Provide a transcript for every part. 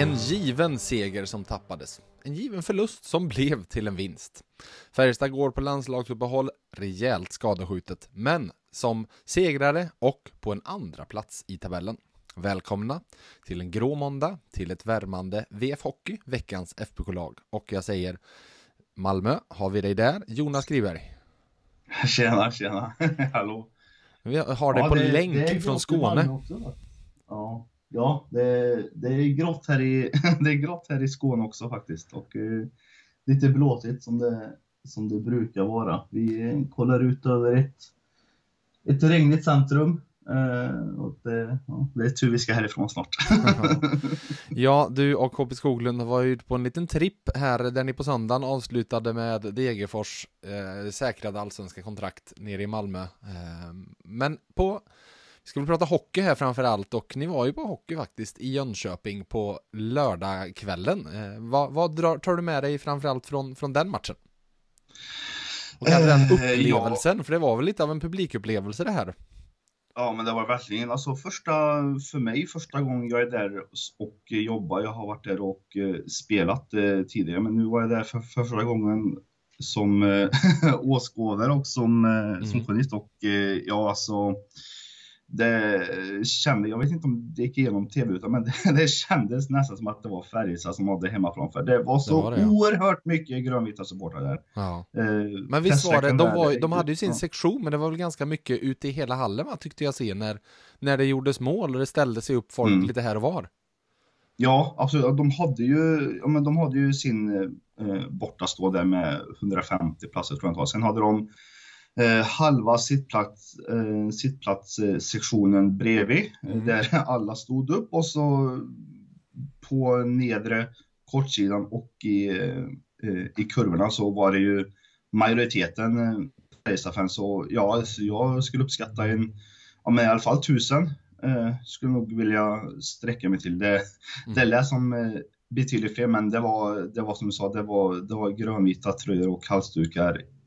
En given seger som tappades. En given förlust som blev till en vinst. Färjestad går på landslagsuppehåll rejält skadeskjutet, men som segrare och på en andra plats i tabellen. Välkomna till en grå måndag, till ett värmande VF Hockey, veckans FBK-lag. Och jag säger Malmö, har vi dig där? Jonas Griberg. Tjena, tjena. Hallå. Vi har dig ja, på det, länk det från Skåne. Också, ja, ja det, det, är grått här i, det är grått här i Skåne också faktiskt. Och eh, lite blåsigt som det, som det brukar vara. Vi kollar ut över ett, ett regnigt centrum eh, och det, ja, det är tur vi ska härifrån snart. ja, du och HP Skoglund var ute på en liten tripp här där ni på söndagen avslutade med Degerfors eh, säkrade allsvenska kontrakt nere i Malmö. Eh, men på, vi ska väl prata hockey här framför allt och ni var ju på hockey faktiskt i Jönköping på lördagskvällen. Eh, vad, vad drar, tar du med dig framför allt från, från den matchen? Och kanske den eh, upplevelsen, ja. för det var väl lite av en publikupplevelse det här? Ja, men det var verkligen alltså första, för mig första gången jag är där och jobbar. Jag har varit där och eh, spelat eh, tidigare, men nu var jag där för, för första gången som eh, åskådare och som, eh, mm. som journalist. Och eh, ja, alltså det kände, jag vet inte om det gick igenom tv utan men det, det kändes nästan som att det var Färjestad som hade hemmaplan för det var så det var det, ja. oerhört mycket grönvita supportrar där. Ja. Eh, men visst var det, de, var, de hade ju sin ja. sektion men det var väl ganska mycket ute i hela hallen va, tyckte jag se när, när det gjordes mål och det ställde sig upp folk mm. lite här och var. Ja, absolut. De hade ju, ja, men de hade ju sin eh, bortastå där med 150 platser tror jag. Sen hade de halva sittplats, eh, sittplatssektionen bredvid mm. där alla stod upp och så på nedre kortsidan och i, eh, i kurvorna så var det ju majoriteten eh, Färjestad-fans. Så ja, jag skulle uppskatta en, ja, men i alla fall tusen eh, skulle nog vilja sträcka mig till. Det, mm. det lät som eh, betydligt fler, men det var, det var som du sa, det var, det var grönvita tröjor och halsdukar Eh,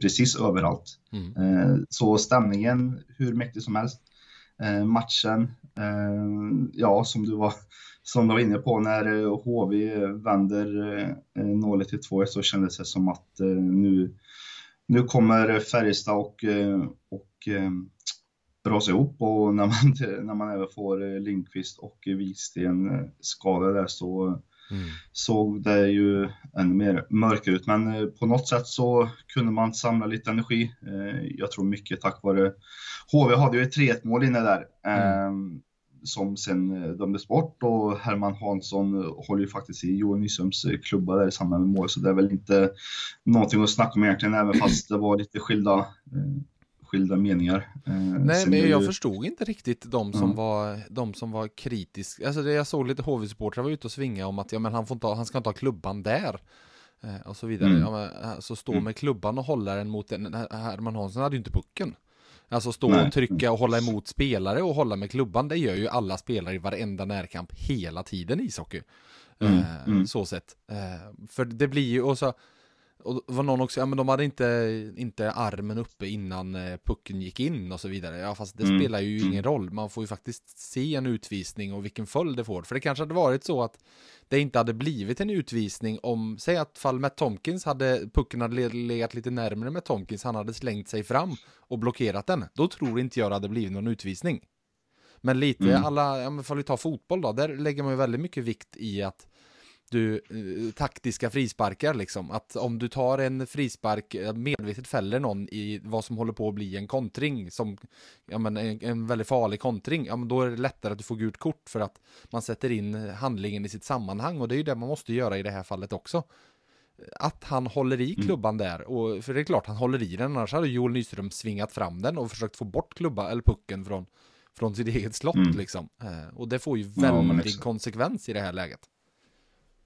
precis överallt. Mm. Eh, så stämningen hur mäktig som helst. Eh, matchen, ja som du var som du var inne på när HV vänder 0 till 2 så kändes det som att nu, nu kommer Färjestad och, och rasa ihop och när man, när man även får Lindqvist och Wiksten skadade där så mm. såg det ju ännu mer mörkare ut. Men eh, på något sätt så kunde man samla lite energi. Eh, jag tror mycket tack vare HV hade ju ett 3-1 mål inne där. Mm. Ehm, som sen eh, dömdes bort och Herman Hansson håller ju faktiskt i Johan Nyströms klubba där i samband med mål så det är väl inte någonting att snacka om egentligen även fast det var lite skilda skilda meningar. Eh, Nej, men jag ju... förstod inte riktigt de som mm. var, de som var kritiska. Alltså det jag såg lite HV-supportrar var ute och svinga om att ja, men han, får inte, han ska inte ha klubban där. Eh, och så vidare. Mm. Ja, men, eh, så stå mm. med klubban och hålla den mot den. Herman Hansson hade ju inte pucken. Alltså stå Nej. och trycka och hålla emot spelare och hålla med klubban. Det gör ju alla spelare i varenda närkamp hela tiden i ishockey. Mm. Eh, mm. så sett. Eh, för det blir ju, och så och var någon också, ja men de hade inte, inte armen uppe innan eh, pucken gick in och så vidare. Ja fast det mm. spelar ju ingen roll. Man får ju faktiskt se en utvisning och vilken följd det får. För det kanske hade varit så att det inte hade blivit en utvisning om, säg att fall med Tomkins hade, pucken hade legat lite närmare med Tomkins, han hade slängt sig fram och blockerat den. Då tror inte jag det hade blivit någon utvisning. Men lite mm. alla, ja men fall vi tar fotboll då, där lägger man ju väldigt mycket vikt i att du eh, taktiska frisparkar liksom. Att om du tar en frispark, eh, medvetet fäller någon i vad som håller på att bli en kontring, som, ja men en, en väldigt farlig kontring, ja men då är det lättare att du får gult kort för att man sätter in handlingen i sitt sammanhang och det är ju det man måste göra i det här fallet också. Att han håller i mm. klubban mm. där, och, för det är klart han håller i den, annars hade Joel Nyström svingat fram den och försökt få bort klubba, eller pucken från, från sitt eget slott mm. liksom. Eh, och det får ju väldigt ja, konsekvens i det här läget.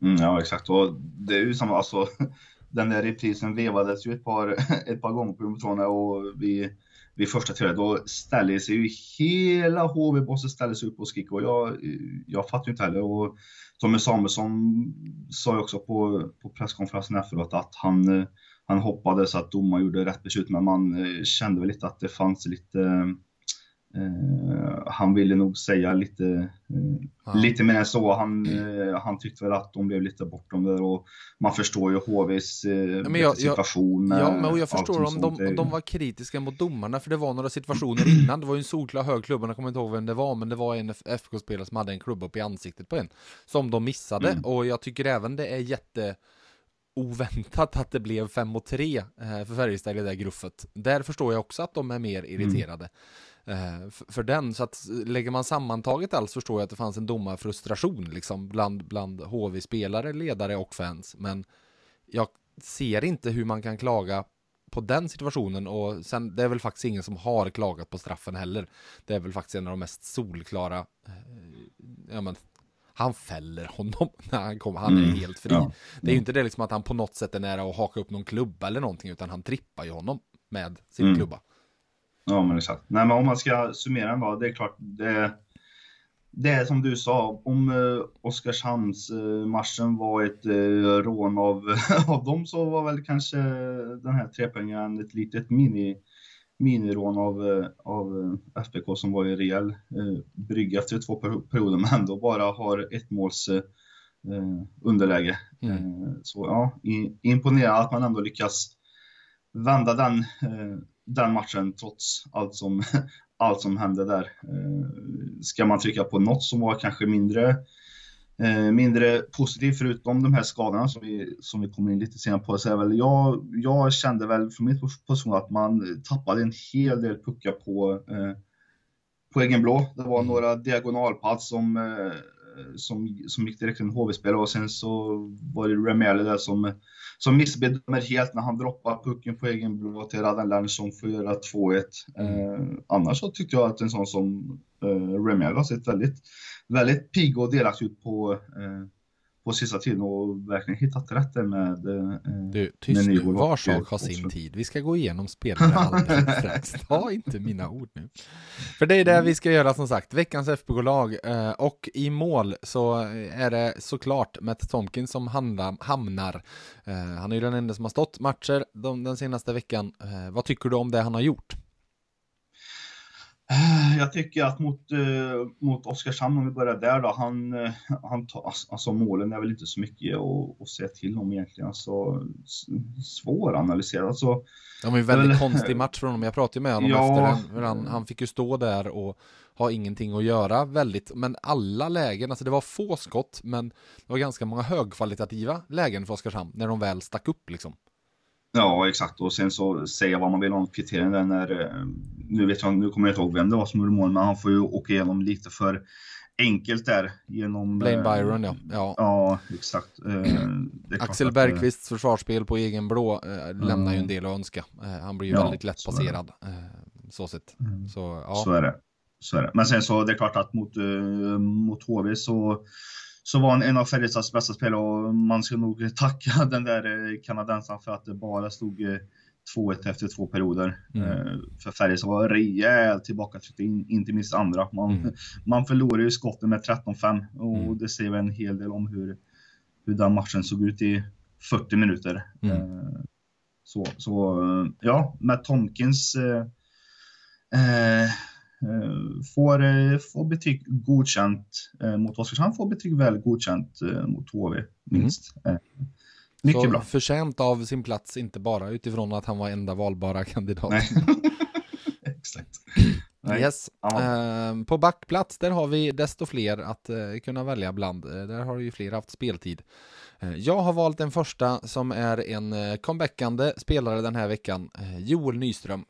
Mm, ja, exakt. Och det är ju som, alltså, den där reprisen vevades ju ett par, ett par gånger på jumbotronen och vi vid första trädet, då ställer sig ju hela HV-bossen ställer sig upp och skriker och jag, jag fattar ju inte heller. Och Tommy Samuelsson sa ju också på, på presskonferensen efteråt att han, eh, han hoppades att domaren gjorde rätt beslut, men man eh, kände väl lite att det fanns lite eh, han ville nog säga lite, uh, ja. lite mer än så. Han, uh, han tyckte väl att de blev lite bortom där och man förstår ju HVs ja, jag, situation. Jag, ja, men jag förstår om de, om de var kritiska mot domarna, för det var några situationer innan. Det var ju en solklar hög klubba, jag kommer inte ihåg vem det var, men det var en FK-spelare som hade en klubba upp i ansiktet på en, som de missade. Mm. Och jag tycker även det är jätte oväntat att det blev 5 mot 3 för Färjestad i det där gruffet. Där förstår jag också att de är mer irriterade. Mm eh, för, den. Så att lägger man sammantaget allt förstår jag att det fanns en domarfrustration liksom bland, bland HV-spelare, ledare och fans. Men jag ser inte hur man kan klaga på den situationen och sen det är väl faktiskt ingen som har klagat på straffen heller. Det är väl faktiskt en av de mest solklara, eh, ja men han fäller honom när han kommer, han är mm, helt fri. Ja, det är ju inte det liksom att han på något sätt är nära att haka upp någon klubba eller någonting utan han trippar ju honom med sin mm. klubba. Ja, men exakt. Nej, men om man ska summera den då, det är klart, det, det är som du sa, om eh, Oskarshamnsmatchen eh, var ett eh, rån av, av dem så var väl kanske den här trepoängaren ett litet mini, minirån av, av FBK som var i rejäl eh, brygga efter två perioder men ändå bara har ett måls eh, underläge. Mm. Eh, så ja, imponerande att man ändå lyckas vända den eh, den matchen trots allt som, allt som hände där. Eh, ska man trycka på något som var kanske mindre, eh, mindre positivt förutom de här skadorna som vi, som vi kommer in lite senare på så är väl jag, jag kände väl från min position att man tappade en hel del puckar på, eh, på egen blå. Det var mm. några diagonalpass som som, som gick direkt till en HV-spelare och sen så var det Remeli där som, som missbedömer helt när han droppar pucken på egen blå till Radan som får göra 2-1. Mm. Eh, annars så tyckte jag att en sån som eh, Remeli har sett väldigt, väldigt pigg och delaktig ut på eh, på sista tiden och verkligen hittat rätt där med eh, Du, tyst nu, var sak har sin tid. Vi ska gå igenom spelare alldeles Ta inte mina ord nu. För det är det vi ska göra som sagt, veckans FBK-lag eh, och i mål så är det såklart Matt Tomkins som handla, hamnar. Eh, han är ju den enda som har stått matcher de, den senaste veckan. Eh, vad tycker du om det han har gjort? Eh, jag tycker att mot, eh, mot Oskarshamn, om vi börjar där då, han, eh, han tar, alltså målen är väl inte så mycket att, att säga till om egentligen. Alltså, svåranalyserat. Alltså, det var en väldigt väl, konstig match för honom. Jag pratade med honom ja, efter den. Han, han fick ju stå där och ha ingenting att göra väldigt, men alla lägen, alltså det var få skott, men det var ganska många högkvalitativa lägen för Oskarshamn när de väl stack upp liksom. Ja, exakt. Och sen så säga vad man vill om kriterierna när, eh, nu vet jag, nu kommer jag inte ihåg vem det var som gjorde mål, men han får ju åka igenom lite för enkelt där genom... Blaine eh, Byron, ja. Ja, ja exakt. Eh, Axel Bergqvists försvarsspel på egen blå lämnar ju en del att önska. han blir ju ja, väldigt lätt passerad. Så sett. Mm. Så, ja. så är det. Så är det. Men sen så det är klart att mot, mot HV så så var han en av Färjestads bästa spelare och man ska nog tacka den där eh, kanadensaren för att det bara stod 2-1 eh, efter två perioder. Mm. Eh, för Färjestad var rejält tillbakatryckta, inte minst andra. Man, mm. man förlorade ju skotten med 13-5 och mm. det säger väl en hel del om hur, hur den matchen såg ut i 40 minuter. Mm. Så, så ja, med Tomkins eh, Eh, får, eh, får betyg godkänt eh, mot Oskarshamn, får betyg väl godkänt mot HV, minst. Mm. Mycket Så bra. förtjänt av sin plats, inte bara utifrån att han var enda valbara kandidat. Exakt. Yes. Uh, på backplats, där har vi desto fler att uh, kunna välja bland. Uh, där har ju fler haft speltid. jag har valt den första som är en comebackande spelare den här veckan, Joel Nyström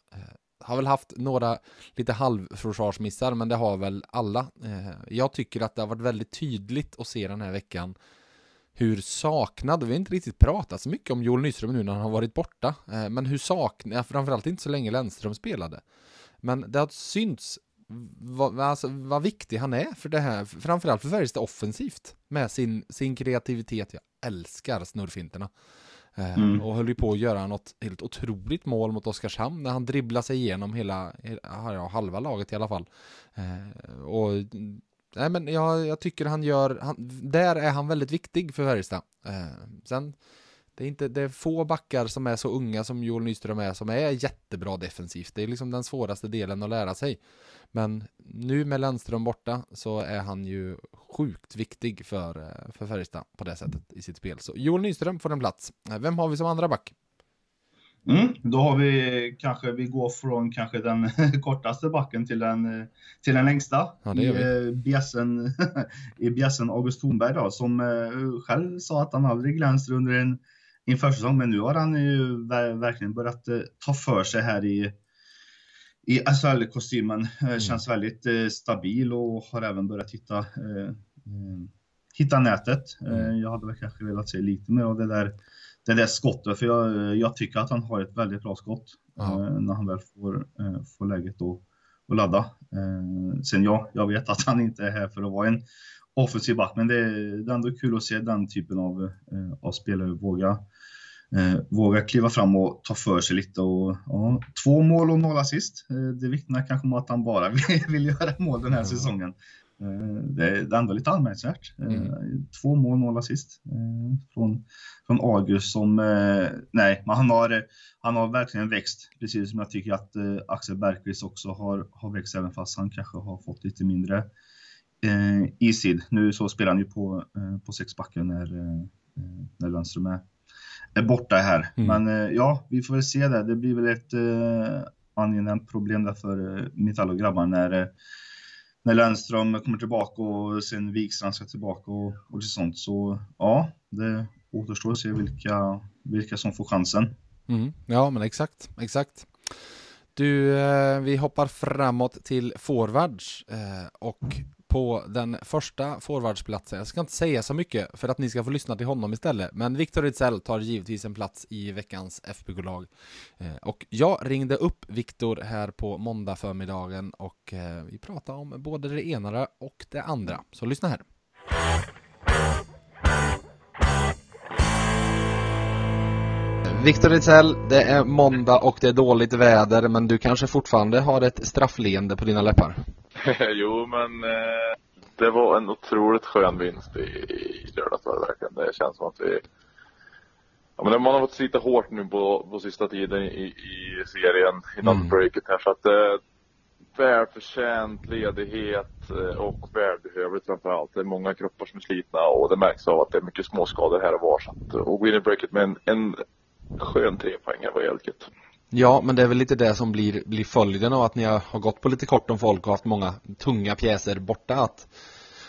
har väl haft några lite halvförsvarsmissar, men det har väl alla. Eh, jag tycker att det har varit väldigt tydligt att se den här veckan hur saknad, vi har inte riktigt pratat så mycket om Joel Nyström nu när han har varit borta, eh, men hur saknad, framförallt inte så länge Lennström spelade. Men det har synts vad, alltså, vad viktig han är för det här, framförallt för Färjestad offensivt med sin, sin kreativitet. Jag älskar snurrfinterna. Eh, mm. Och höll ju på att göra något helt otroligt mål mot Oskarshamn när han dribblade sig igenom hela, ja, halva laget i alla fall. Eh, och nej men jag, jag tycker han gör, han, där är han väldigt viktig för Färjestad. Eh, sen det är, inte, det är få backar som är så unga som Joel Nyström är som är jättebra defensivt. Det är liksom den svåraste delen att lära sig. Men nu med Lennström borta så är han ju sjukt viktig för, för Färjestad på det sättet i sitt spel. Så Joel Nyström får en plats. Vem har vi som andra back? Mm, då har vi kanske, vi går från kanske den kortaste backen till den, till den längsta. Ja, I eh, bjässen, i bjässen August Thornberg då, som eh, själv sa att han aldrig glänst under en inför säsong, men nu har han ju verkligen börjat ta för sig här i i SHL-kostymen. Mm. Känns väldigt eh, stabil och har även börjat hitta, eh, eh hitta nätet. Eh, mm. jag hade väl kanske velat se lite mer av det där, det där skottet, för jag, jag tycker att han har ett väldigt bra skott mm. när han väl får, får läget att, att ladda. sen ja, jag vet att han inte är här för att vara en offensiv back, men det är, ändå kul att se den typen av, av spelare våga eh, våga kliva fram och ta för sig lite. Och, ja, två mål och noll assist. Eh, det vittnar kanske om att han bara vill, vill göra mål den här säsongen. Eh, det, är, ändå lite anmärkningsvärt. Eh, mm. Två mål, noll assist eh, från, från August som, nej, men han har, han har verkligen växt. Precis som jag tycker att Axel Bergqvist också har, har växt, även fast han kanske har fått lite mindre isid. Nu så spelar han ju på, på sexbacken när, när Lundström är är borta här. Mm. Men ja, vi får väl se det. Det blir väl ett angenämt problem där för Metall och grabbar när, när Lennström kommer tillbaka och sen Wikstrand ska tillbaka och, och sånt. Så ja, det återstår att se vilka, vilka som får chansen. Mm. Ja, men exakt, exakt. Du, eh, vi hoppar framåt till forwards eh, och på den första forwardsplatsen. Jag ska inte säga så mycket för att ni ska få lyssna till honom istället. Men Viktor Ejdsell tar givetvis en plats i veckans FBK-lag. Eh, och jag ringde upp Viktor här på måndag förmiddagen och eh, vi pratade om både det ena och det andra. Så lyssna här. Viktor Ejdsell, det är måndag och det är dåligt väder men du kanske fortfarande har ett straffleende på dina läppar? jo, men eh, det var en otroligt skön vinst i, i lördags verkligen. Det känns som att vi Ja, men man har fått slita hårt nu på, på sista tiden i, i serien, innan mm. breaket här. Så att eh, välförtjänt ledighet eh, och välbehövligt framför allt. Det är många kroppar som är slitna och det märks av att det är mycket småskador här och var. Så att, och gå in i breaket med en, en skön trepoängare var helt gött. Ja, men det är väl lite det som blir, blir följden av att ni har gått på lite kort om folk och haft många tunga pjäser borta. Att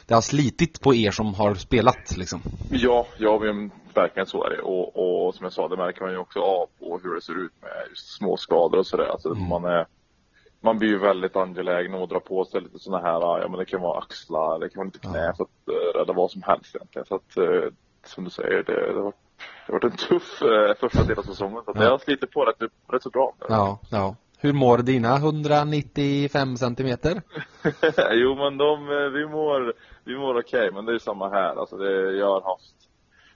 det har slitit på er som har spelat liksom. Ja, ja men verkligen så är det. Och, och som jag sa, det märker man ju också av på hur det ser ut med just småskador och sådär. Alltså, mm. man, är, man blir ju väldigt angelägen om att dra på sig lite sådana här, ja men det kan vara axlar, det kan vara lite knä ja. för att uh, rädda vad som helst egentligen. Så att, uh, som du säger, det, det var det har varit en tuff eh, första del av säsongen. Så ja. det har slitit på rätt, rätt så bra. Ja, ja. Hur mår dina 195 centimeter? jo, men de, eh, vi mår, vi mår okej, okay, men det är samma här. Alltså det, jag har haft,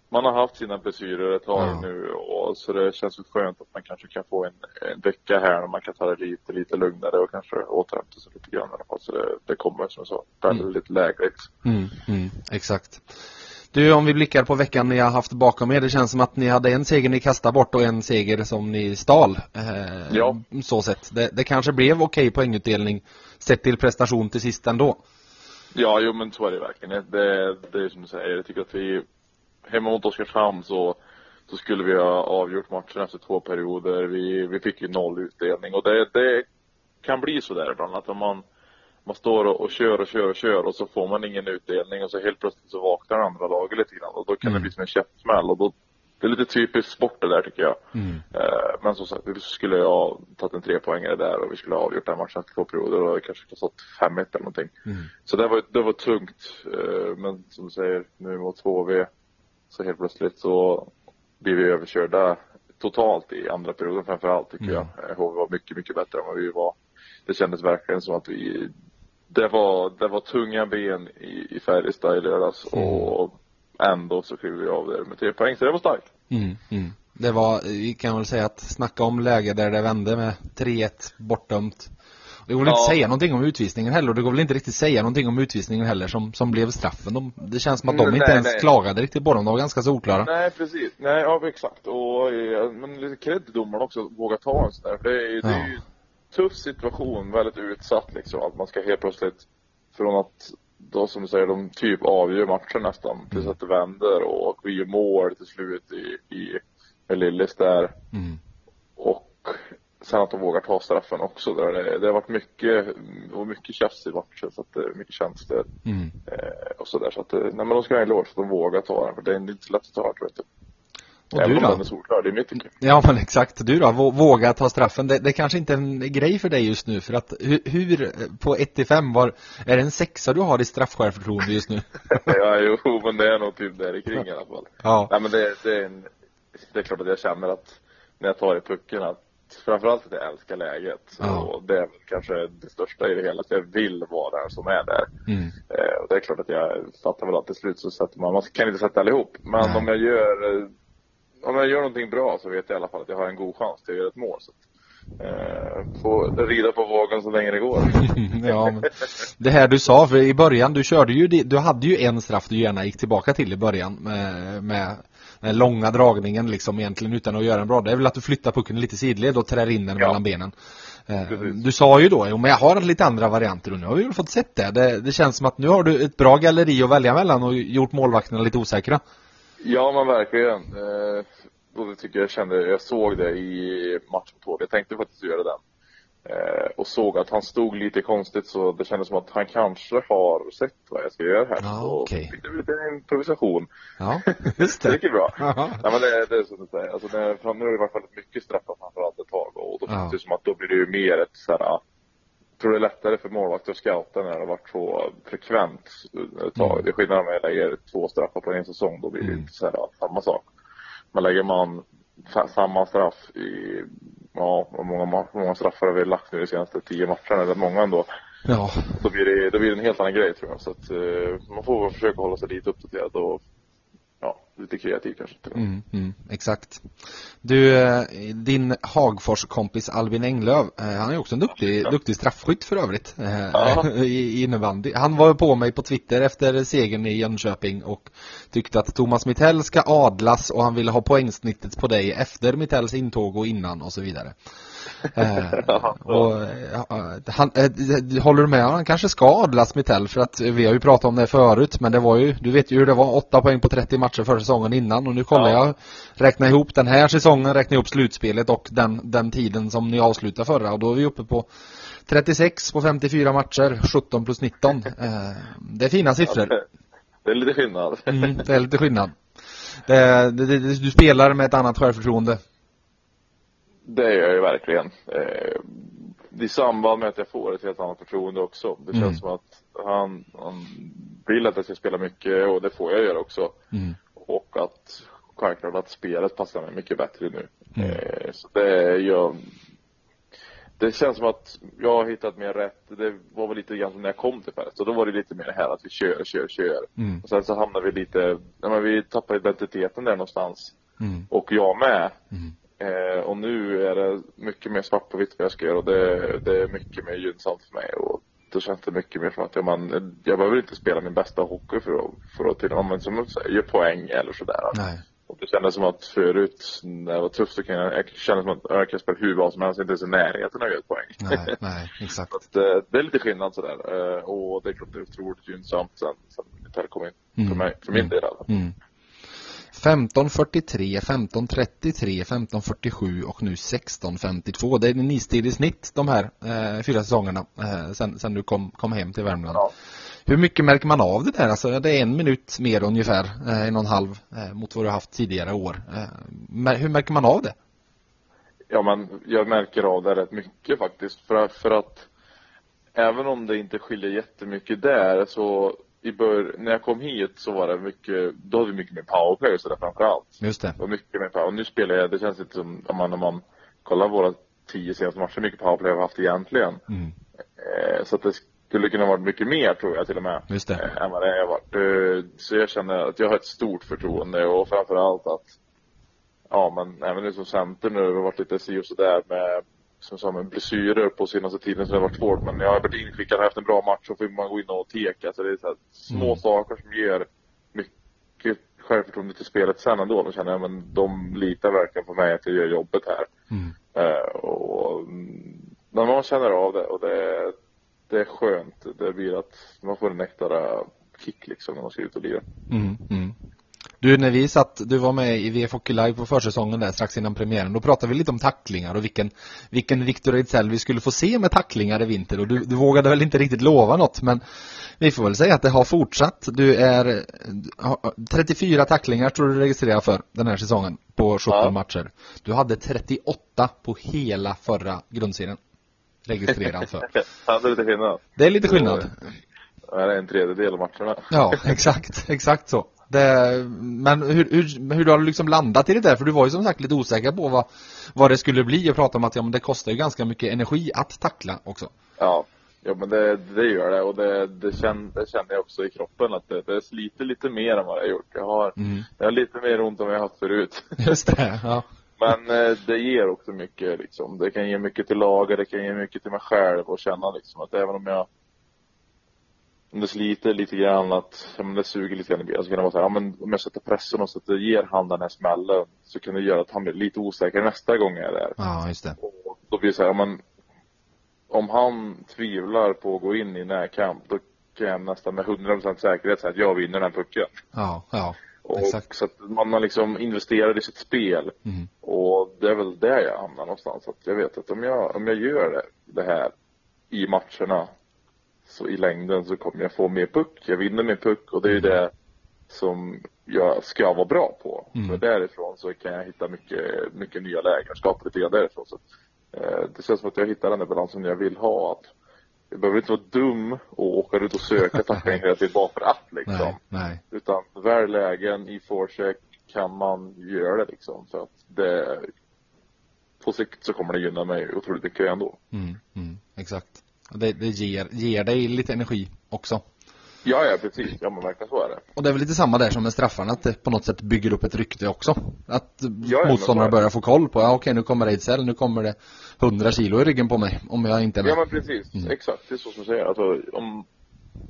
man har haft sina besyrer ett tag ja. nu och så det känns skönt att man kanske kan få en, en vecka här när man kan ta det lite, lite lugnare och kanske återhämta sig lite grann i alla fall. Så det, det kommer som jag sa, väldigt mm. lägligt. Mm, mm, exakt. Du, om vi blickar på veckan ni har haft bakom er, det känns som att ni hade en seger ni kastade bort och en seger som ni stal. Eh, ja. Så sett. Det, det kanske blev okej poängutdelning sett till prestation till sist ändå. Ja, jo men så är det verkligen. Det, det är som du säger, jag tycker att vi hemma mot Oskarshamn så, så skulle vi ha avgjort matchen efter två perioder. Vi, vi fick ju noll utdelning och det, det kan bli så där ibland att om man man står och, och kör och kör och kör och så får man ingen utdelning och så helt plötsligt så vaknar andra laget lite grann och då kan mm. det bli som en käftsmäll och då det är lite typiskt sport det där tycker jag. Mm. Eh, men som sagt, vi skulle ha tagit en trepoängare där och vi skulle ha avgjort den matchen efter två perioder och kanske stått 5-1 eller någonting. Mm. Så det var, det var tungt. Eh, men som du säger, nu mot 2V så helt plötsligt så blir vi överkörda totalt i andra perioden framför allt tycker mm. jag. HV var mycket, mycket bättre än vad vi var. Det kändes verkligen som att vi det var, det var tunga ben i, i Färjestad i lördags Mm. och ändå så klev vi av där med tre poäng, så det var starkt. Mm, mm. Det var, vi kan väl säga att snacka om läge där det vände med 3-1 bortdömt. Det går väl Ja. inte säga någonting om utvisningen heller och det går väl inte riktigt säga någonting om utvisningen heller som, som blev straffen. De, det känns som att de Mm, inte nej, ens nej. klagade riktigt på dem, de var ganska solklara. Nej, precis. Nej, ja exakt. Och, eh, men lite cred domaren också, att våga ta en sån där. Det är, ju- det är ju tuff situation, väldigt utsatt liksom. Att man ska helt plötsligt, från att då som du säger, de typ avgör matchen nästan, tills att det vänder och vi gör mål till slut i, i med Lillis där. Mm. Och sen att de vågar ta straffen också. Där det, det har varit mycket, och mycket tjafs i matchen, så att det är mycket känslor Mm. eh, och sådär. Så att, eh, nej men de ska ha en eloge för att de vågar ta den, för det är inte så lätt att ta den, vet du. Och Även du om då? den är solklar, det är mitt tycke. Ja men exakt, du då? Vå- Våga ta straffen. Det, det kanske inte är en grej för dig just nu för att hur, på 1 till 5 var, är det en sexa du har i straffsjälvförtroende just nu? ja, jo, men det är nog typ där i kring i alla fall. Ja. Nej, men det, det, är en, det är klart att jag känner att när jag tar i pucken att framförallt att jag älskar läget. Ja. Och det är kanske det största i det hela, att jag vill vara den som är där. Mm. Eh, och det är klart att jag fattar väl att till slut så sätter man, man kan inte sätta allihop. Men Nej. om jag gör, eh, om jag gör någonting bra så vet jag i alla fall att jag har en god chans till att göra ett mål. Så eh, få rida på vågen så länge det går. ja, men det här du sa, för i början, du körde ju, du hade ju en straff du gärna gick tillbaka till i början med, med den långa dragningen liksom egentligen utan att göra en bra. Det är väl att du flyttar pucken lite sidled och trär in den Ja. mellan benen. Eh, Precis. Du sa ju då, jo men jag har lite andra varianter och nu har vi väl fått sett det. det. Det känns som att nu har du ett bra galleri att välja mellan och gjort målvakterna lite osäkra. Ja men verkligen. Eh, och det tycker jag kände, jag såg det i matchen på Jag tänkte faktiskt göra den. Eh, och såg att han stod lite konstigt så det kändes som att han kanske har sett vad jag ska göra här. Ja, så okej. fick det lite improvisation. Ja, just Det det. gick bra. Nej men det, det är som du säger. Alltså, för nu har det varit väldigt mycket straffar framförallt ett tag och då Ja. känns det som att då blir det ju mer ett sådär jag tror det är lättare för målvakter att scouta när det har varit så frekvent ett tag. Mm. Det är skillnad om jag lägger två straffar på en säsong, då blir det Mm. inte så här, samma sak. Men lägger man samma straff i, ja, hur många, många straffar har vi lagt nu de senaste tio matcherna, eller många ändå. Ja, Då blir det, då blir det en helt annan grej tror jag. Så att eh, man får försöka hålla sig lite uppdaterad och ja, lite kreativ kanske. Mm, mm, exakt. Du, eh, din Hagfors-kompis Albin Englöv, eh, han är också en duktig, duktig straffskytt för övrigt eh, Ja. i innebandy. Han var på mig på Twitter efter segern i Jönköping och tyckte att Thomas Mittell ska adlas och han ville ha poängsnittet på dig efter Mittells intåg och innan och så vidare. Eh, och, eh, han, eh, håller du med? Han kanske ska adlas Mittell för att vi har ju pratat om det förut men det var ju, du vet ju hur det var, 8 poäng på 30 matcher för säsongen innan och nu kollar Ja. jag, räkna ihop den här säsongen, räkna ihop slutspelet och den, den tiden som ni avslutade förra och då är vi uppe på 36 på 54 matcher, 17 plus 19. Eh, det är fina siffror. Det är lite skillnad. Mm, det är lite skillnad. Det, det, det, du spelar med ett annat självförtroende. Det gör jag ju verkligen. Eh, I samband med att jag får ett helt annat förtroende också. Det känns Mm. som att han, han vill att jag ska spela mycket och det får jag göra också. Mm. Och att självklart att spelet passar mig mycket bättre nu. Mm. Eh, så det gör det känns som att jag har hittat mer rätt. Det var väl lite grann som när jag kom till Färjestad. Då var det lite mer det här att vi kör, kör, kör. Mm. Och sen så hamnar vi lite, ja, men vi tappar identiteten där någonstans. Mm. Och jag med. Mm. Eh, och nu är det mycket mer svart på vitt vad jag ska göra och det, det är mycket mer gynnsamt för mig. Och då känns det mycket mer som att jag, man, jag behöver inte spela min bästa hockey för att, för att till och med som göra poäng eller sådär. Nej. Och det kändes som att förut när det var tufft så kan jag, jag kände som att jag kan spela hur bra som helst, inte ens i närheten av att göra poäng. Nej, nej, exakt. Att, eh, det är lite skillnad sådär. Eh, och det är klart det är otroligt gynnsamt sen, sen Mitell kom in. Mm. För mig, för min Mm. del fall. Mm. 15.43, 15.33, 15.47 och nu 16.52. Det är en istid i snitt de här eh, fyra säsongerna eh, sen, sen du kom, kom hem till Värmland. Ja. Hur mycket märker man av det där? Alltså det är en minut mer ungefär, eh, en och en halv eh, mot vad du har haft tidigare år. Eh, hur märker man av det? Ja, men jag märker av det rätt mycket faktiskt. För, för att även om det inte skiljer jättemycket där så i bör, när jag kom hit så var det mycket, då hade vi mycket mer powerplay och sådär framförallt. Just det. Var mycket mer power. Och nu spelar jag, det känns inte som, om man, när man kollar våra tio senaste matcher, mycket powerplay har haft egentligen. Mm. Eh, så att det, skulle kunna varit mycket mer tror jag till och med. Just det. Än vad det har varit. Eh, Så jag känner att jag har ett stort förtroende och framförallt att Ja men även nu som center nu, det har varit lite si och sådär med som sa med blessyrer på senaste tiden så det har varit svårt men jag har varit inskickad haft en bra match så får man gå in och teka. Så det är så här små Mm. saker som ger mycket självförtroende till spelet sen ändå. Då känner jag men de litar verkligen på mig att jag gör jobbet här. Mm. Eh, och när man känner av det och det, det är skönt. Det blir att man får en äkta kick liksom när man ska ut och lira. Mm, mm. Du, när vi satt, du var med i VF Hockey Live på försäsongen där strax innan premiären, då pratade vi lite om tacklingar och vilken, vilken Victor Ejdsell vi skulle få se med tacklingar i vinter och du, du vågade väl inte riktigt lova något men vi får väl säga att det har fortsatt. Du är har- 34 tacklingar tror du registrerar för den här säsongen på 17 Ja. matcher. Du hade 38 på hela förra grundserien registrerad för. Ja, det är lite skillnad. Det är lite skillnad. Det är en tredjedel av matcherna. Ja, exakt, exakt så. Det, men hur, hur, hur har du liksom landat i det där? För du var ju som sagt lite osäker på vad, vad det skulle bli och pratade om att ja, men det kostar ju ganska mycket energi att tackla också. Ja, ja men det, det gör det och det, det, känner, det känner jag också i kroppen att det, det sliter lite mer än vad har gjort. Jag har, Mm. jag har lite mer ont än vad jag har haft förut. Just det, ja. Men eh, det ger också mycket liksom. Det kan ge mycket till laget, det kan ge mycket till mig själv och känna liksom att även om jag om det sliter lite grann att, ja, men det suger lite grann i benen så kan det vara så här, ja men om jag sätter pressen och det ger han den här smällen så kan det göra att han blir lite osäker nästa gång jag är där. Ja, just det. Och då blir det så här, ja, men om han tvivlar på att gå in i närkamp då kan jag nästan med 100% säkerhet säga att jag vinner den pucken. Ja, ja. Och Exakt. Så att man har liksom investerat i sitt spel. Mm. Och det är väl där jag hamnar någonstans. Att jag vet att om jag, om jag gör det, det här i matcherna så i längden så kommer jag få mer puck. Jag vinner mer puck och det är ju det som jag ska vara bra på. Mm. För därifrån så kan jag hitta mycket, mycket nya lägen, skapa lite grann därifrån. Så, eh, det känns som att jag hittar den där balansen jag vill ha. Att jag behöver inte vara dum och åka ut och söka tackling hela tiden bara för att liksom. Nej, nej. Utan väl lägen i forecheck kan man göra det liksom. För att det på sikt så kommer det gynna mig otroligt mycket ändå. Mm, mm, exakt. Och Det, det ger, ger dig lite energi också. Ja, ja precis. Ja men verkligen så är det. Och det är väl lite samma där som med straffarna, att det på något sätt bygger upp ett rykte också. Att ja, motståndarna börjar få koll på, ja okej nu kommer Ejdsell, nu kommer det 100 kilo i ryggen på mig om jag inte är med. Ja men precis. Mm. Exakt. Det är så som du säger. Alltså, om,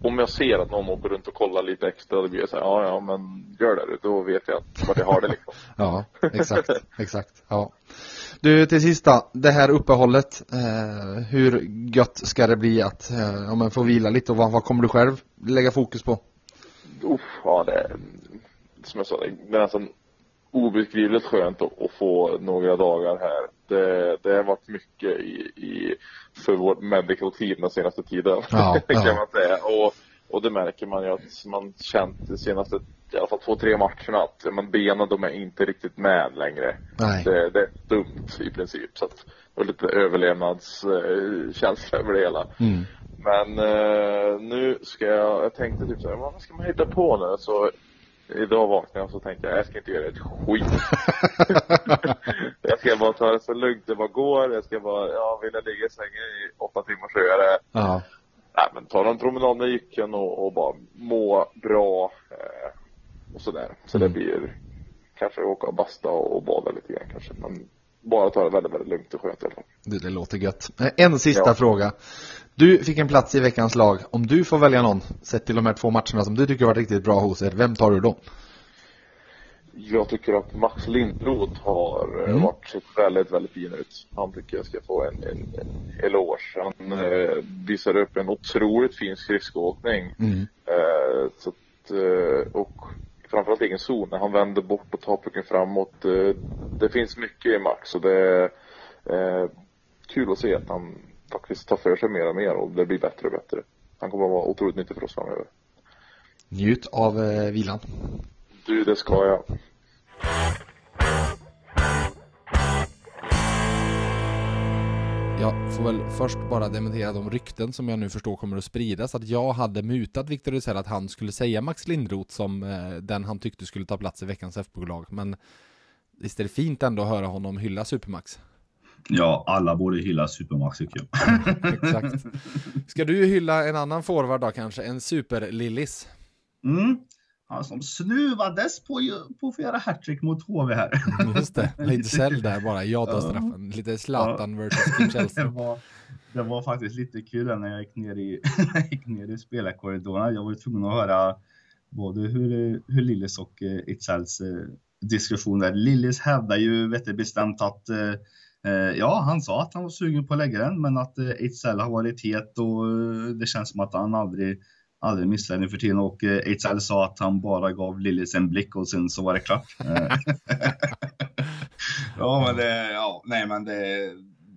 om jag ser att någon åker runt och kollar lite extra då blir jag så här, ja ja men gör det. Då vet jag att vart jag har det liksom. Ja, exakt, exakt. Ja. Du, till sist då, det här uppehållet, eh, hur gött ska det bli att eh, om man får vila lite och vad, vad kommer du själv lägga fokus på? Uff, ja det som jag sa, det är nästan obeskrivligt skönt att, att få några dagar här. Det, det har varit mycket i, i för vårt medical team den senaste tiden. Ja, kan ja. man säga. Och, och det märker man ju att man känt de senaste, i alla fall två, tre matcherna att ja, men benen de är inte riktigt med längre. Nej. Det, det är dumt i princip. Så att det var lite överlevnadskänsla över det hela. Mm. Men eh, nu ska jag, jag tänkte typ såhär, vad ska man hitta på nu? Så idag vaknade jag och så tänkte jag, jag ska inte göra ett skit. jag ska bara ta det så lugnt det bara går. Jag ska bara, ja vill jag ligga i sängen i åtta timmar så gör jag det. Ja, Nej men ta en promenad med jycken och, och bara må bra. Sådär. Så Mm. det blir kanske åka och basta och, bada lite grann kanske. Men bara ta det väldigt, väldigt lugnt och skönt i alla fall. det, det låter gött. Eh, En sista Ja. fråga. Du fick en plats i veckans lag. Om du får välja någon, sett till de här två matcherna som du tycker var riktigt bra hos er, vem tar du då? Jag tycker att Max Lindroth har eh, Mm. varit sett väldigt, väldigt fin ut. Han tycker jag ska få en, en, en eloge. Han eh, visar upp en otroligt fin skridskoåkning. Mm. Eh, så att, eh, och framförallt egen zon. När han vänder bort och tar pucken framåt. Eh, det finns mycket i Max och det är eh, kul att se att han faktiskt tar för sig mer och mer och det blir bättre och bättre. Han kommer att vara otroligt nyttig för oss framöver. Njut av eh, vilan. Du, det ska jag. Jag får väl först bara dementera de rykten som jag nu förstår kommer att spridas att jag hade mutat Victor Rysell att han skulle säga Max Lindroth som eh, den han tyckte skulle ta plats i veckans FBO-lag men visst är det fint ändå att höra honom hylla Supermax? Ja, alla borde hylla Supermax tycker jag. Exakt. Ska du hylla en annan forward då kanske? En super-Lillis? Mm. Han som snuvades på, på att göra hattrick mot HV här. Just det, Ejdsell där bara, ja straffen. Lite Zlatan versus Kim Källström. Det var, det var faktiskt lite kul när jag gick ner i, gick ner i spelarkorridorerna. Jag var tvungen att höra både hur, hur Lillis och Ejdsälls eh, diskussioner. Lillis hävdar ju vet bestämt att eh, Eh, ja, han sa att han var sugen på att lägga den, men att Ejdsell har varit het och eh, det känns som att han aldrig, aldrig missar den för tiden. Och Ejdsell sa att han bara gav Lillis en blick och sen så var det klart. ja, men det, ja, nej, men det,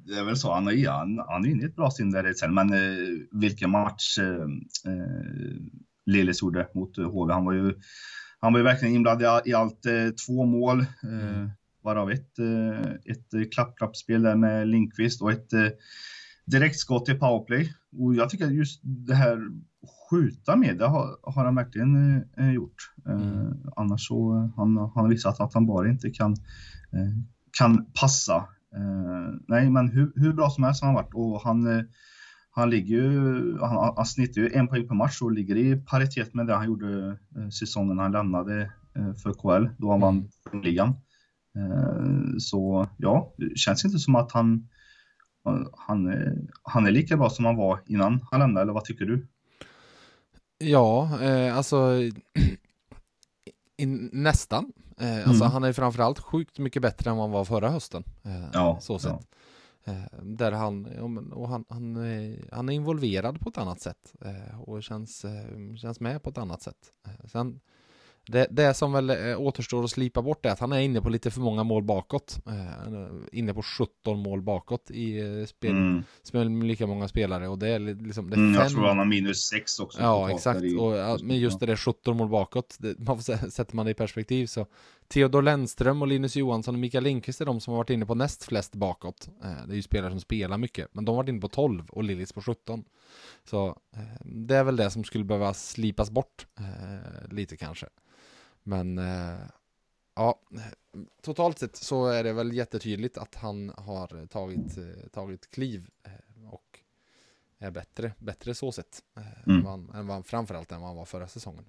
det är väl så. Han är, han, han är inne i ett bra sinne där Ejdsell, men eh, vilken match eh, Lillis gjorde mot HV. Han var ju, han var ju verkligen inblandad i allt. Eh, två mål. Mm varav ett, eh, ett klapp-klapp-spel där med Linkvist och ett eh, direktskott i powerplay. Och jag tycker just det här skjuta med, det har, har han verkligen eh, gjort. Mm. annars så han, han har visat att han bara inte kan, kan passa. nej, men hur, hur bra som helst har han varit och han han ligger ju, han, han snittar ju en poäng per match och ligger i paritet med det han gjorde säsongen han lämnade för KL då han vann mm. ligan. Eh, så ja, det känns inte som att han, han, han är lika bra som han var innan han lämnade, eller vad tycker du? Ja, eh, alltså in, nästan. Eh, alltså, mm. Han är framförallt sjukt mycket bättre än vad han var förra hösten. Eh, ja, så sett. Ja. Eh, där han, och han, han, han är involverad på ett annat sätt eh, och känns, känns med på ett annat sätt. Sen det, det som väl eh, återstår att slipa bort är att han är inne på lite för många mål bakåt. Eh, inne på 17 mål bakåt i eh, spel, mm. spel med lika många spelare och det är liksom... Det är mm, jag tror han har minus 6 också. Ja, exakt. I, och, men just det där 17 mål bakåt, det, man får, sätter man det i perspektiv så Theodor Lennström och Linus Johansson och Mikael Lindqvist är de som har varit inne på näst flest bakåt. Det är ju spelare som spelar mycket, men de har varit inne på 12 och Lillis på 17. Så det är väl det som skulle behöva slipas bort lite kanske. Men eh, ja, totalt sett så är det väl jättetydligt att han har tagit, eh, tagit kliv eh, och är bättre, bättre så sett. Mm. Än, vad, än vad, framförallt än vad han var förra säsongen.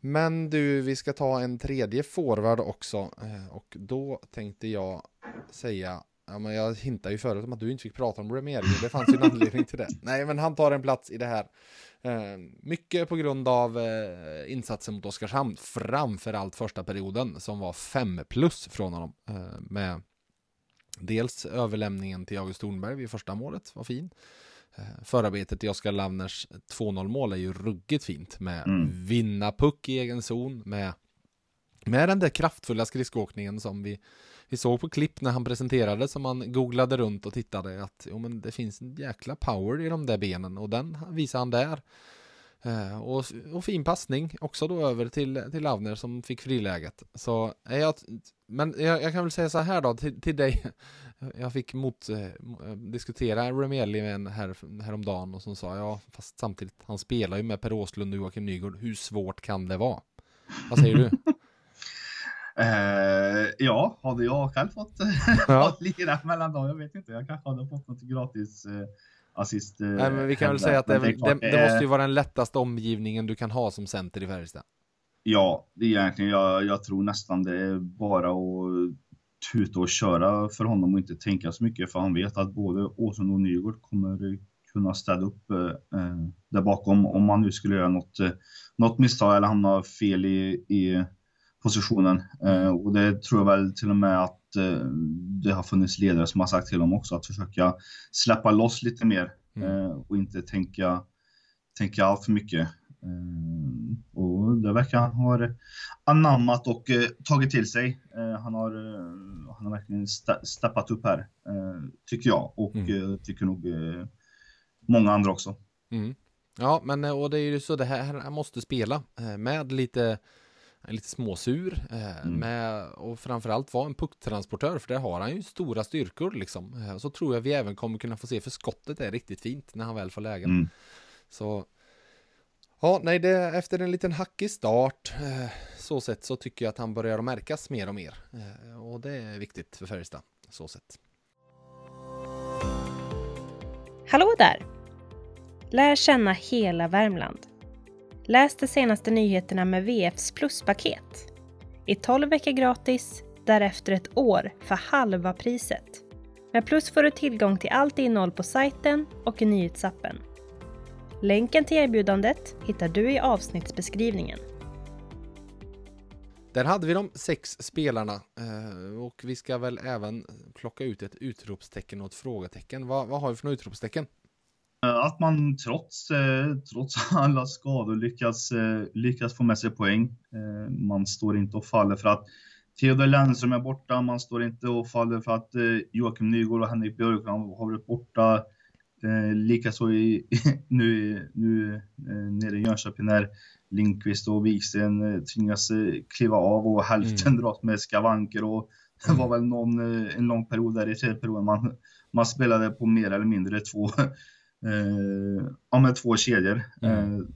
Men du, vi ska ta en tredje forward också och då tänkte jag säga Ja, men jag hintade ju förut om att du inte fick prata om Remieri. Det fanns ju en anledning till det. Nej, men han tar en plats i det här Eh, mycket på grund av eh, insatsen mot Oskarshamn, framförallt första perioden som var 5 plus från honom. Eh, med dels överlämningen till August Thornberg vid första målet var fin. Förarbetet i Oskar Lavners 2-0 mål är ju ruggigt fint med mm. vinna puck i egen zon med, med den där kraftfulla skridskoåkningen som vi vi såg på klipp när han presenterade som man googlade runt och tittade att jo, men det finns en jäkla power i de där benen och den visar han där. Eh, och, och, fin passning också då över till, till Avner som fick friläget. Så eh, jag, men jag, jag, kan väl säga så här då till, till dig. Jag fick mot eh, eh diskutera Remielli med en här, häromdagen och som sa ja fast samtidigt han spelar ju med Per Åslund och Joakim Nygård. Hur svårt kan det vara? Vad säger du? Eh, ja, hade jag själv fått, ja. lira mellan dem, jag vet inte, jag kanske hade fått något gratis eh, assist. Eh, Nej, men vi kan väl säga att det, det, det, det, måste ju vara den lättaste omgivningen du kan ha som center i Färjestad. Ja, det är egentligen, jag, jag tror nästan det är bara att tuta och köra för honom och inte tänka så mycket, för han vet att både Åsund och Nygård kommer kunna städa upp eh, där bakom om man nu skulle göra något, eh, något misstag eller hamna fel i, i positionen. Eh, och det tror jag väl till och med att eh, det har funnits ledare som har sagt till dem också att försöka släppa loss lite mer mm. Eh, och inte tänka, tänka allt för mycket. och det verkar han ha anammat och tagit till sig. han, har, han har verkligen steppat upp här, tycker jag och mm. tycker nog många andra också. Mm. Ja, men och det är ju så det här han måste spela med lite är lite småsur. Eh, mm. med, och framförallt vara en pucktransportör, för det har han ju stora styrkor liksom. Eh, så tror jag vi även kommer kunna få se, för skottet är riktigt fint när han väl får lägen. Mm. Så, ja, nej, det, efter en liten hackig start, eh, så sett så tycker jag att han börjar märkas mer och mer. Eh, och det är viktigt för Färjestad, så sett. Hallå där! Lär känna hela Värmland. Läs de senaste nyheterna med VFs pluspaket. I 12 veckor gratis, därefter ett år för halva priset. Med Plus får du tillgång till allt innehåll på sajten och i nyhetsappen. Länken till erbjudandet hittar du i avsnittsbeskrivningen. Där hade vi de sex spelarna eh, och vi ska väl även plocka ut ett utropstecken och ett frågetecken. Vad, vad har vi för något utropstecken? Eh, att man trots, eh, trots alla skador lyckas, lyckas få med sig poäng. Man står inte och faller för att Theodor Lennström är borta. Man står inte och faller för att Joakim Nygård och Henrik Björkman har varit borta. Likaså nu, nu nere i Jönköping när Linkvist och Wiksten eh, tvingas eh, kliva av och hälften mm. dras med skavanker och det var väl någon, eh, en lång period där i tredje perioden man, man spelade på mer eller mindre två, eh, ja, med två kedjor. Mm. Eh,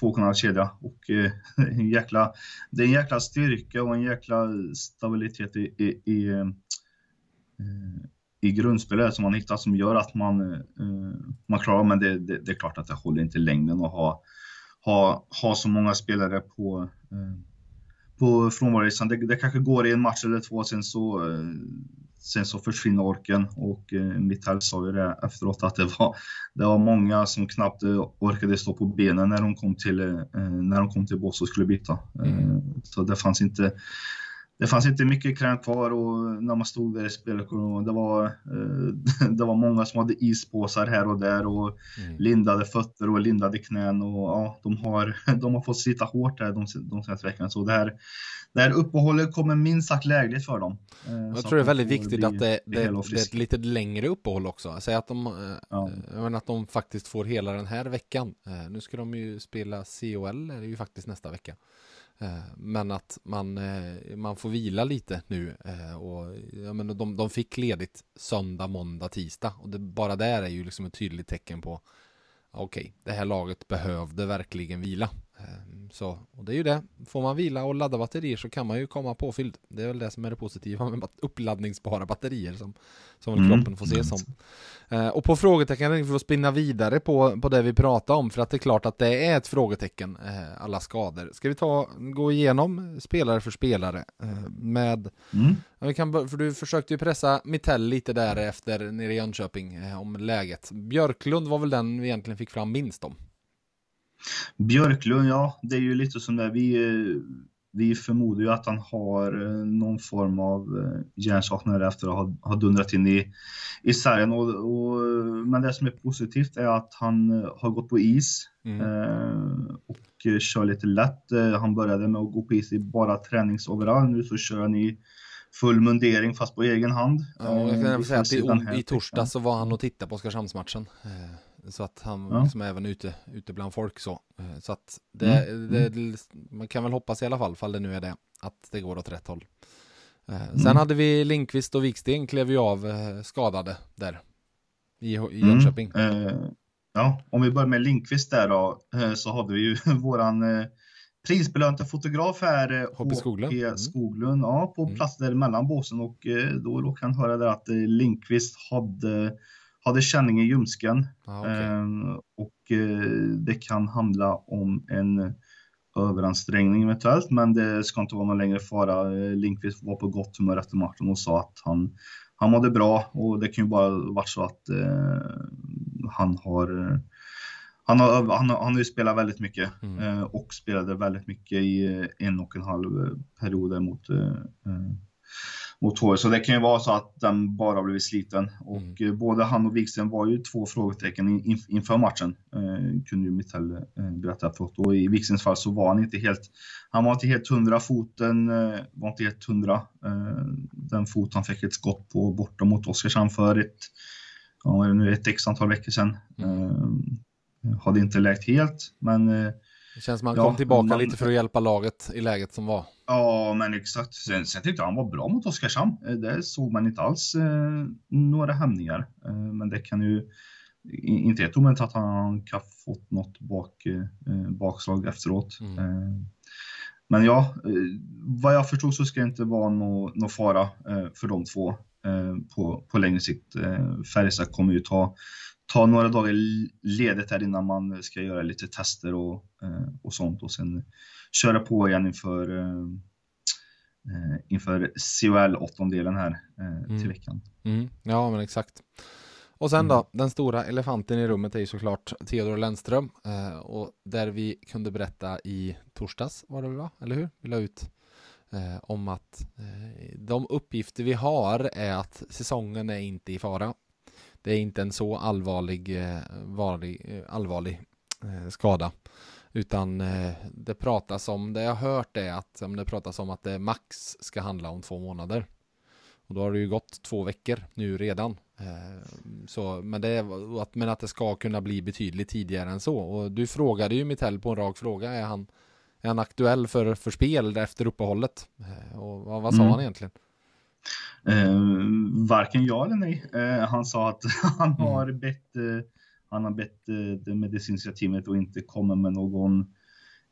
tvåkanalskedja och eh, en jäkla, det är en jäkla styrka och en jäkla stabilitet i, i, i, eh, i grundspelet som man hittat som gör att man, eh, man klarar, men det, det, det, är klart att det håller inte längden att ha ha, ha så många spelare på, eh, på frånvarolistan. Det, det kanske går i en match eller två, sen så, eh, sen så försvinner orken. Och eh, Mitell sa ju det efteråt att det var, det var många som knappt orkade stå på benen när de kom till, när de kom till bås och skulle byta. Mm. Så det fanns inte det fanns inte mycket kräm kvar och när man stod där i spelkorridoren, det var, eh, det var många som hade ispåsar här och där och mm. lindade fötter och lindade knän och ja, de har, de har fått slita hårt här de, de senaste veckorna. Så det här, det här uppehållet kommer minst sagt lägligt för dem. Eh, jag tror det är väldigt viktigt att det, det, det, är ett lite längre uppehåll också. Säg att de, eh, ja. menar, att de faktiskt får hela den här veckan. Nu ska de ju spela COL, det är ju faktiskt nästa vecka. Eh, men att man, eh, man får vila lite nu eh, och jag menar, de, de fick ledigt söndag, måndag, tisdag och det, bara där är ju liksom ett tydligt tecken på okej, okay, det här laget behövde verkligen vila. Så, och det är ju det, får man vila och ladda batterier så kan man ju komma påfylld. Det är väl det som är det positiva med uppladdningsbara batterier som, som mm. kroppen får se som. Eh, och på frågetecken får vi spinna vidare på, på det vi pratade om för att det är klart att det är ett frågetecken, eh, alla skador. Ska vi ta, gå igenom spelare för spelare eh, med, mm. vi kan, för du försökte ju pressa Mittell lite där efter nere i Jönköping eh, om läget. Björklund var väl den vi egentligen fick fram minst om. Björklund, ja, det är ju lite som det. Vi, eh, vi förmodar ju att han har eh, någon form av eh, hjärnsaknad efter att ha, ha dundrat in i, i sargen. Och, och, men det som är positivt är att han har gått på is mm. och kör lite lätt. Han började med att gå på is i bara träningsoverall. Nu så kör han i full mundering fast på egen hand. Ja, jag kan säga att i, i torsdag så var han och tittade på Oskarshamnsmatchen. Så att han ja. liksom är även ute, ute bland folk så. Eh, så att det, mm. det, mm. man kan väl hoppas i alla fall, fall det nu är det, att det går åt rätt håll. Eh, mm. Sen hade vi Linkvist och Viksten klev ju av eh, skadade där i, i mm. Jönköping. Mm. Uh, ja, om vi börjar med Linkvist där då, så hade vi ju våran prisbelönte fotograf här, HP Skoglund, mm. Skoglund ja, på plats där mellan båsen och då råkade han höra där att Linkvist hade hade känning i ljumsken ah, okay. Ehm, och eh, det kan handla om en överansträngning eventuellt, men det ska inte vara någon längre fara. Eh, Linkvist var på gott humör efter matchen och sa att han, han mådde bra och det kan ju bara varit så att eh, han har han har, han, har, han har ju spelat väldigt mycket mm. eh, och spelade väldigt mycket i en och en halv period mot eh, mot HV. Så det kan ju vara så att den bara blivit sliten. Och mm. Eh, både han och Wikström var ju två frågetecken in, inför matchen. Eh, kunde ju Mitell eh, berätta efteråt. Och i Wikströms fall så var han inte helt, han var inte helt hundra. Foten eh, var inte helt hundra. Den fot han fick ett skott på borta mot Oskarshamn för ett, ja, nu ett x antal veckor sedan. Mm. Hade inte läkt helt, men det känns som han ja, kom tillbaka man, lite för att hjälpa laget i läget som var. Ja, men exakt. Sen, sen tyckte jag han var bra mot Oskarshamn. Eh, det såg man inte alls eh, några hämningar. Eh, men det kan ju inte helt omöjligt att han kan fått något bak, eh, bakslag efteråt. Mm. Eh, men ja, eh, vad jag förstod så ska det inte vara någon no fara för de två på, på längre sikt. Färjestad kommer ju ta ta några dagar ledigt här innan man ska göra lite tester och, och sånt och sen köra på igen inför inför CHL åttondelen här till mm. veckan. Mm. Ja, men exakt. Och sen då, mm. den stora elefanten i rummet är ju såklart Theodor Lennström. Eh, och där vi kunde berätta i torsdags, var det väl va? Eller hur? Vi la ut eh, om att eh, de uppgifter vi har är att säsongen är inte i fara. Det är inte en så allvarlig, eh, varlig, eh, allvarlig eh, skada. Utan det pratas om, det jag har hört är att det pratas om att det max ska handla om två månader. Och då har det ju gått två veckor nu redan. Så, men, det, att, men att det ska kunna bli betydligt tidigare än så. Och du frågade ju Mittell på en rak fråga. Är han, är han aktuell för, för spel efter uppehållet? Eh, och vad, vad sa mm. han egentligen? Eh, varken ja eller nej. Eh, han sa att han mm. har bett, eh, han har bett eh, det medicinska teamet att inte komma med någon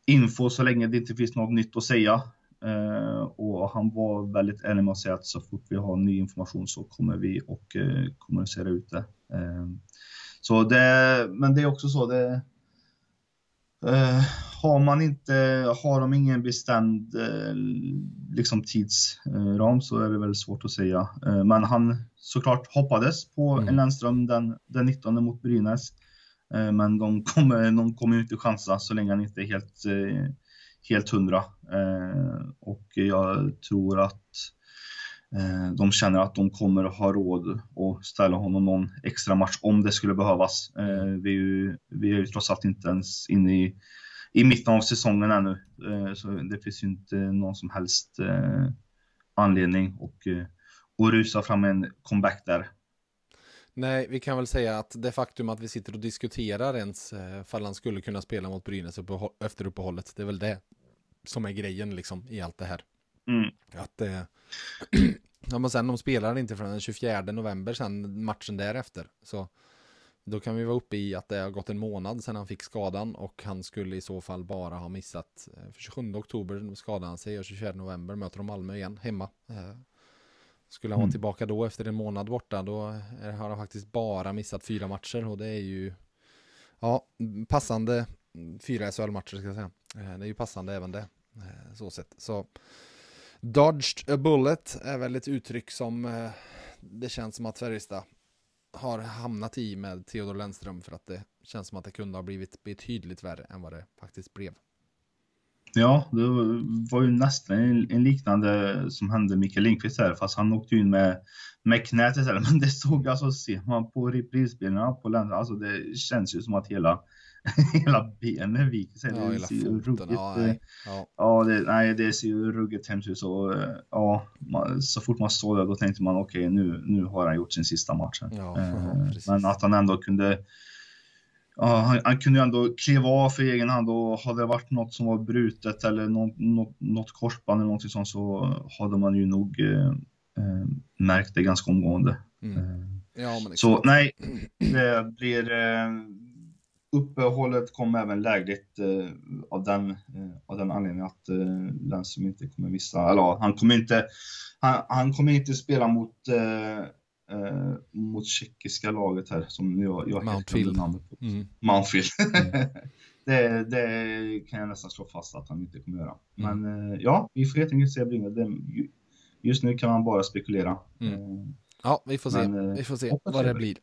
info så länge det inte finns något nytt att säga. Och han var väldigt ärlig med att säga att så fort vi har ny information så kommer vi och kommunicera ut det. Så det, men det är också så det har man inte, har de ingen bestämd liksom tidsram så är det väldigt svårt att säga. men han såklart hoppades på mm. en Lennström den, den 19 mot Brynäs. men de kommer, de kommer inte chansa så länge han inte är helt helt hundra. Eh, och jag tror att eh, de känner att de kommer att ha råd att ställa honom någon extra match om det skulle behövas. Eh, vi, är ju, vi är ju trots allt inte ens inne i, i mitten av säsongen ännu, så det finns ju inte någon som helst anledning att, att rusa fram en comeback där. Nej, vi kan väl säga att det faktum att vi sitter och diskuterar ens eh, fall han skulle kunna spela mot Brynäs efter uppehållet, det är väl det som är grejen liksom i allt det här. Mm. Att eh, ja, men sen de spelar inte förrän den 24 november sen matchen därefter. Så då kan vi vara uppe i att det har gått en månad sedan han fick skadan och han skulle i så fall bara ha missat eh, för 27 oktober skadade han sig och 24 november möter de Malmö igen hemma. Eh, skulle han vara mm. tillbaka då efter en månad borta då har han faktiskt bara missat fyra matcher och det är ju ja, passande fyra SHL-matcher ska jag säga. Det är ju passande även det. Eh, så sett. Så Dodged a bullet är väl ett uttryck som eh, det känns som att Färjestad har hamnat i med Theodor Lennström för att det känns som att det kunde ha blivit betydligt värre än vad det faktiskt blev. Ja, det var ju nästan en liknande som hände Mikael Lindqvist här, fast han åkte in med, med knät istället. Men det såg alltså, ser man på reprisbilderna på Lennström, alltså det känns ju som att hela hela benet viker sig. Ja, det ser ju ruggigt, ja, nej. Ja. ja det, nej, det ser ju ruggigt hemskt ut. Så, ja, man, så fort man såg det då tänkte man okej, okay, nu, nu har han gjort sin sista match. Ja, eh, men att han ändå kunde Ja, han, han, kunde ju ändå kliva av för egen hand och hade det varit något som var brutet eller något, något, något korsband eller någonting sånt så hade man ju nog eh, eh märkt det ganska omgående. Mm. Eh, ja, så nej, det blir eh, Uppehållet kom även lägligt eh, av, den, eh, av den anledningen att eh, Lennström inte kommer missa, eller han kommer inte, han, han kommer inte spela mot eh, eh mot tjeckiska laget här som jag, jag Mountfield. namnet på. Mm. Mountfield. Mm. det, det, kan jag nästan slå fast att han inte kommer göra. Mm. Men eh, ja, vi får helt enkelt se Brynäs. Just nu kan man bara spekulera. Mm. Ja, vi får se, Men, vi får se vad det blir.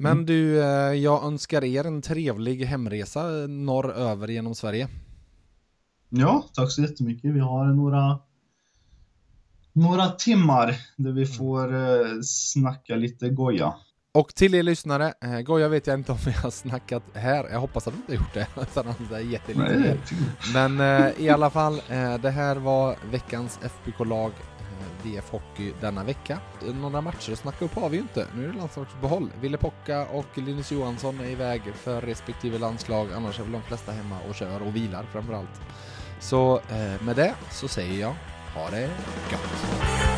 Men mm. du, eh, jag önskar er en trevlig hemresa norröver genom Sverige. Ja, tack så jättemycket. Vi har några några timmar där vi mm. får eh, snacka lite goja. Och till er lyssnare, eh, Goja vet jag inte om vi har snackat här, jag hoppas att vi inte har gjort det, utan att det är jättelite. Men eh, i alla fall, eh, det här var veckans FBK-lag VF Hockey denna vecka. Några matcher att snacka upp har vi ju inte. Nu är det landslagsbehåll. Ville Pocka och Linus Johansson är iväg för respektive landslag. Annars är väl de flesta hemma och kör och vilar framförallt. Så eh, med det så säger jag ha det gött!